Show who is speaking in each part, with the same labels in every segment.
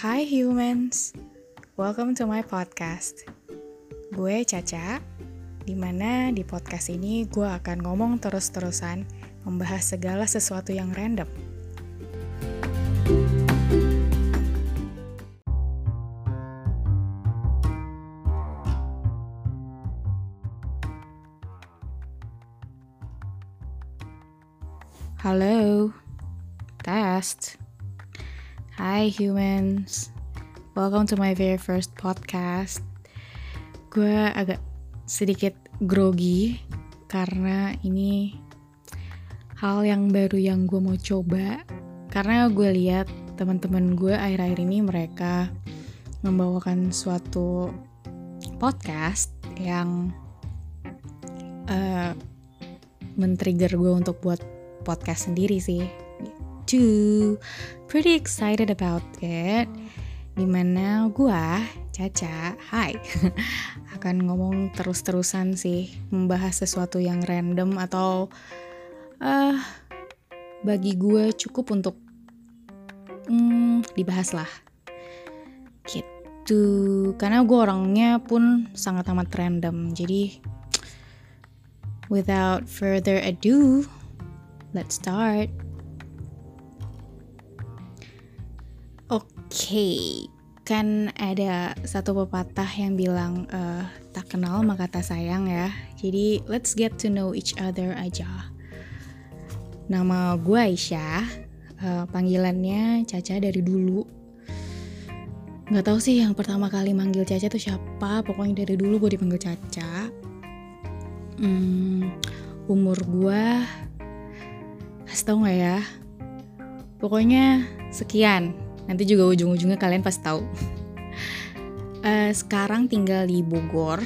Speaker 1: Hi humans, welcome to my podcast. Gue Caca, di mana di podcast ini gue akan ngomong terus-terusan membahas segala sesuatu yang random. Hi humans, welcome to my very first podcast. Gue agak sedikit grogi karena ini hal yang baru yang gue mau coba. Karena gue lihat teman-teman gue akhir-akhir ini mereka membawakan suatu podcast yang uh, men-trigger gue untuk buat podcast sendiri sih Pretty excited about it. Di mana gue, Caca, hai, akan ngomong terus-terusan sih, membahas sesuatu yang random atau uh, bagi gue cukup untuk hmm, dibahas lah. Gitu, karena gue orangnya pun sangat amat random, jadi without further ado, let's start. Okay. kan ada satu pepatah yang bilang uh, tak kenal maka tak sayang ya. Jadi let's get to know each other aja. Nama gue Aisyah, uh, panggilannya Caca dari dulu. Gak tau sih yang pertama kali manggil Caca tuh siapa, pokoknya dari dulu gue dipanggil Caca. Hmm, umur gue, kasih tau gak ya? Pokoknya sekian, Nanti juga ujung-ujungnya kalian pasti tahu. uh, sekarang tinggal di Bogor.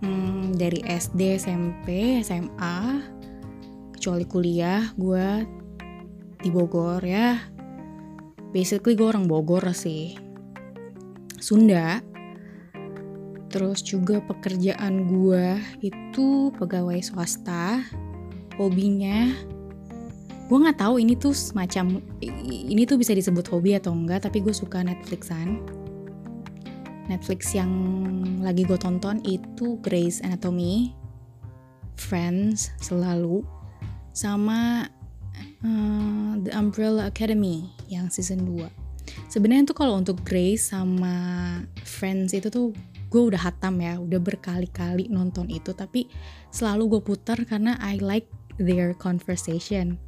Speaker 1: Hmm, dari SD, SMP, SMA, kecuali kuliah, gue di Bogor ya. Basically gue orang Bogor sih. Sunda. Terus juga pekerjaan gue itu pegawai swasta. Hobinya gue nggak tahu ini tuh semacam ini tuh bisa disebut hobi atau enggak tapi gue suka Netflixan. Netflix yang lagi gue tonton itu Grey's Anatomy Friends selalu sama uh, The Umbrella Academy yang season 2 sebenarnya tuh kalau untuk Grace sama Friends itu tuh gue udah hatam ya udah berkali-kali nonton itu tapi selalu gue putar karena I like their conversation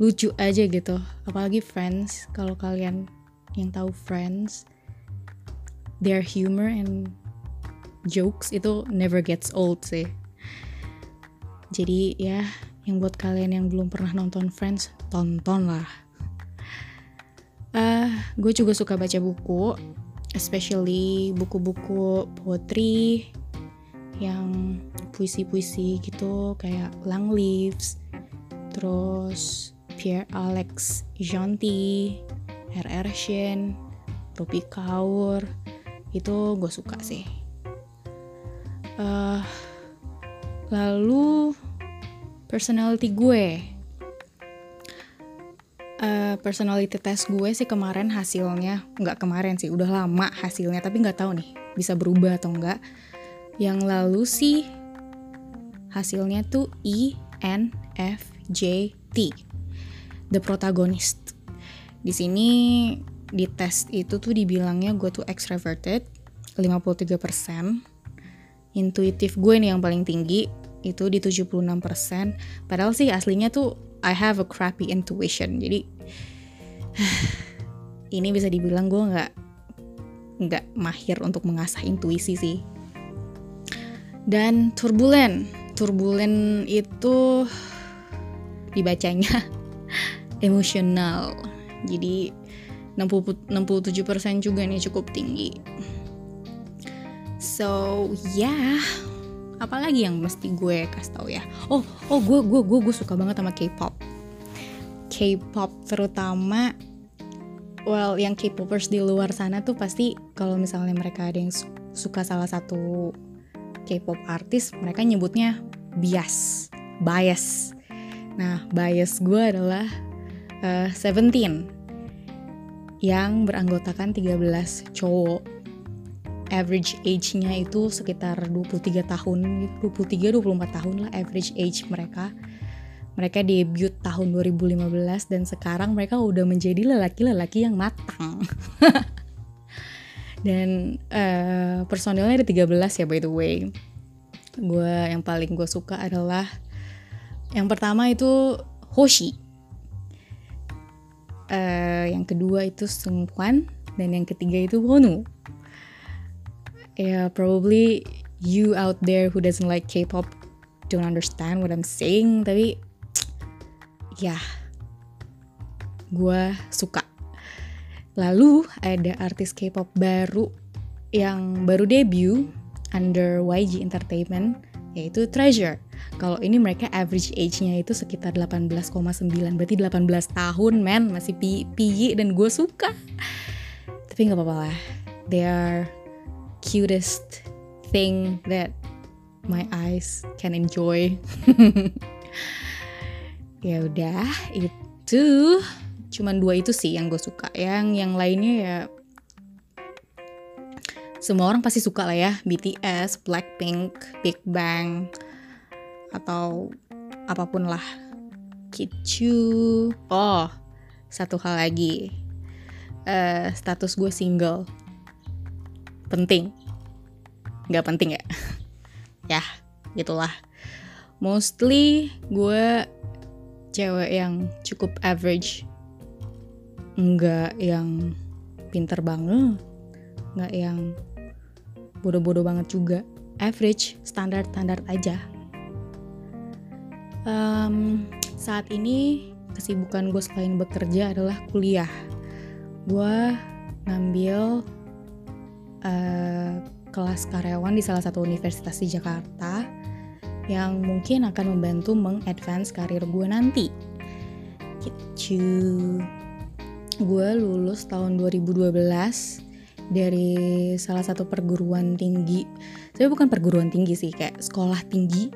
Speaker 1: lucu aja gitu. Apalagi Friends kalau kalian yang tahu Friends their humor and jokes itu never gets old sih. Jadi ya yang buat kalian yang belum pernah nonton Friends tonton lah uh, gue juga suka baca buku especially buku-buku poetry yang puisi-puisi gitu kayak Lang Leaves terus Pierre Alex Jonti, R.R. Shin, Rupi Kaur, itu gue suka sih. Uh, lalu personality gue, uh, personality test gue sih kemarin hasilnya nggak kemarin sih, udah lama hasilnya tapi nggak tahu nih bisa berubah atau enggak. Yang lalu sih hasilnya tuh E N F J T the protagonist. Di sini di tes itu tuh dibilangnya gue tuh extroverted 53%. Intuitif gue nih yang paling tinggi itu di 76%. Padahal sih aslinya tuh I have a crappy intuition. Jadi ini bisa dibilang gue nggak nggak mahir untuk mengasah intuisi sih. Dan turbulen, turbulen itu dibacanya emosional. Jadi 60, 67% juga nih cukup tinggi. So, yeah. apalagi yang mesti gue kasih tau ya? Oh, oh gue gue gue gue suka banget sama K-pop. K-pop terutama well yang K-popers di luar sana tuh pasti kalau misalnya mereka ada yang suka salah satu K-pop artis, mereka nyebutnya bias, bias. Nah, bias gue adalah uh, Seventeen yang beranggotakan 13 cowok. Average age-nya itu sekitar 23 tahun, 23-24 tahun lah average age mereka. Mereka debut tahun 2015 dan sekarang mereka udah menjadi lelaki-lelaki yang matang. dan uh, personilnya ada 13 ya by the way. Gue yang paling gue suka adalah yang pertama itu Hoshi uh, yang kedua itu Sungkwan dan yang ketiga itu Wonu yeah, probably you out there who doesn't like K-pop don't understand what I'm saying tapi ya yeah, gue suka. Lalu ada artis K-pop baru yang baru debut under YG Entertainment yaitu Treasure kalau ini mereka average age-nya itu sekitar 18,9 berarti 18 tahun men. Masih pi piyi dan gue suka. Tapi nggak apa-apa lah. They are cutest thing that my eyes can enjoy. Ya udah itu cuman dua itu sih yang gue suka. Yang yang lainnya ya semua orang pasti suka lah ya. BTS, Blackpink, Big Bang, atau apa pun lah. Kicu oh. Satu hal lagi. Uh, status gue single. Penting. Nggak penting ya? Ya gitulah. Mostly gue cewek yang cukup average. Nggak yang pinter banget. Nggak yang bodoh-bodoh banget juga. Average standar standar aja um, saat ini kesibukan gue selain bekerja adalah kuliah. Gue ngambil uh, kelas karyawan di salah satu universitas di Jakarta yang mungkin akan membantu mengadvance karir gue nanti. Gitu. Gue lulus tahun 2012 dari salah satu perguruan tinggi. Tapi bukan perguruan tinggi sih kayak sekolah tinggi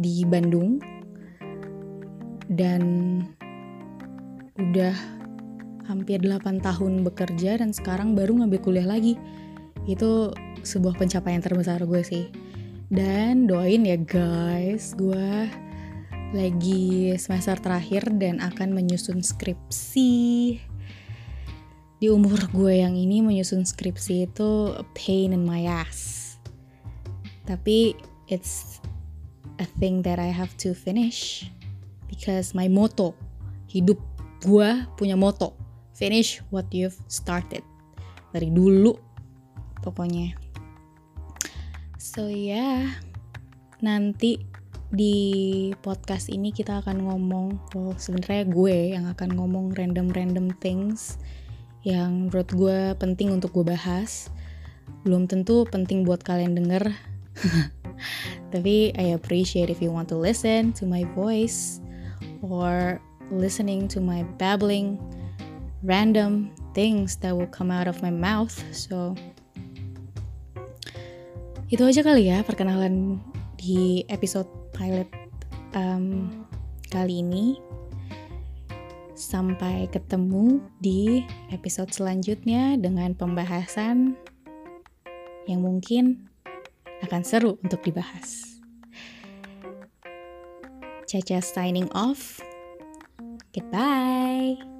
Speaker 1: di Bandung dan udah hampir 8 tahun bekerja dan sekarang baru ngambil kuliah lagi. Itu sebuah pencapaian terbesar gue sih. Dan doain ya guys, gue lagi semester terakhir dan akan menyusun skripsi. Di umur gue yang ini menyusun skripsi itu pain in my ass. Tapi it's a thing that I have to finish because my motto hidup gue punya motto finish what you've started. Dari dulu pokoknya. So ya. Yeah, nanti di podcast ini kita akan ngomong oh sebenarnya gue yang akan ngomong random random things yang menurut gue penting untuk gue bahas. Belum tentu penting buat kalian denger. Tapi I appreciate if you want to listen to my voice or listening to my babbling random things that will come out of my mouth. So itu aja kali ya perkenalan di episode pilot um, kali ini. Sampai ketemu di episode selanjutnya dengan pembahasan yang mungkin akan seru untuk dibahas. Caca signing off. Goodbye.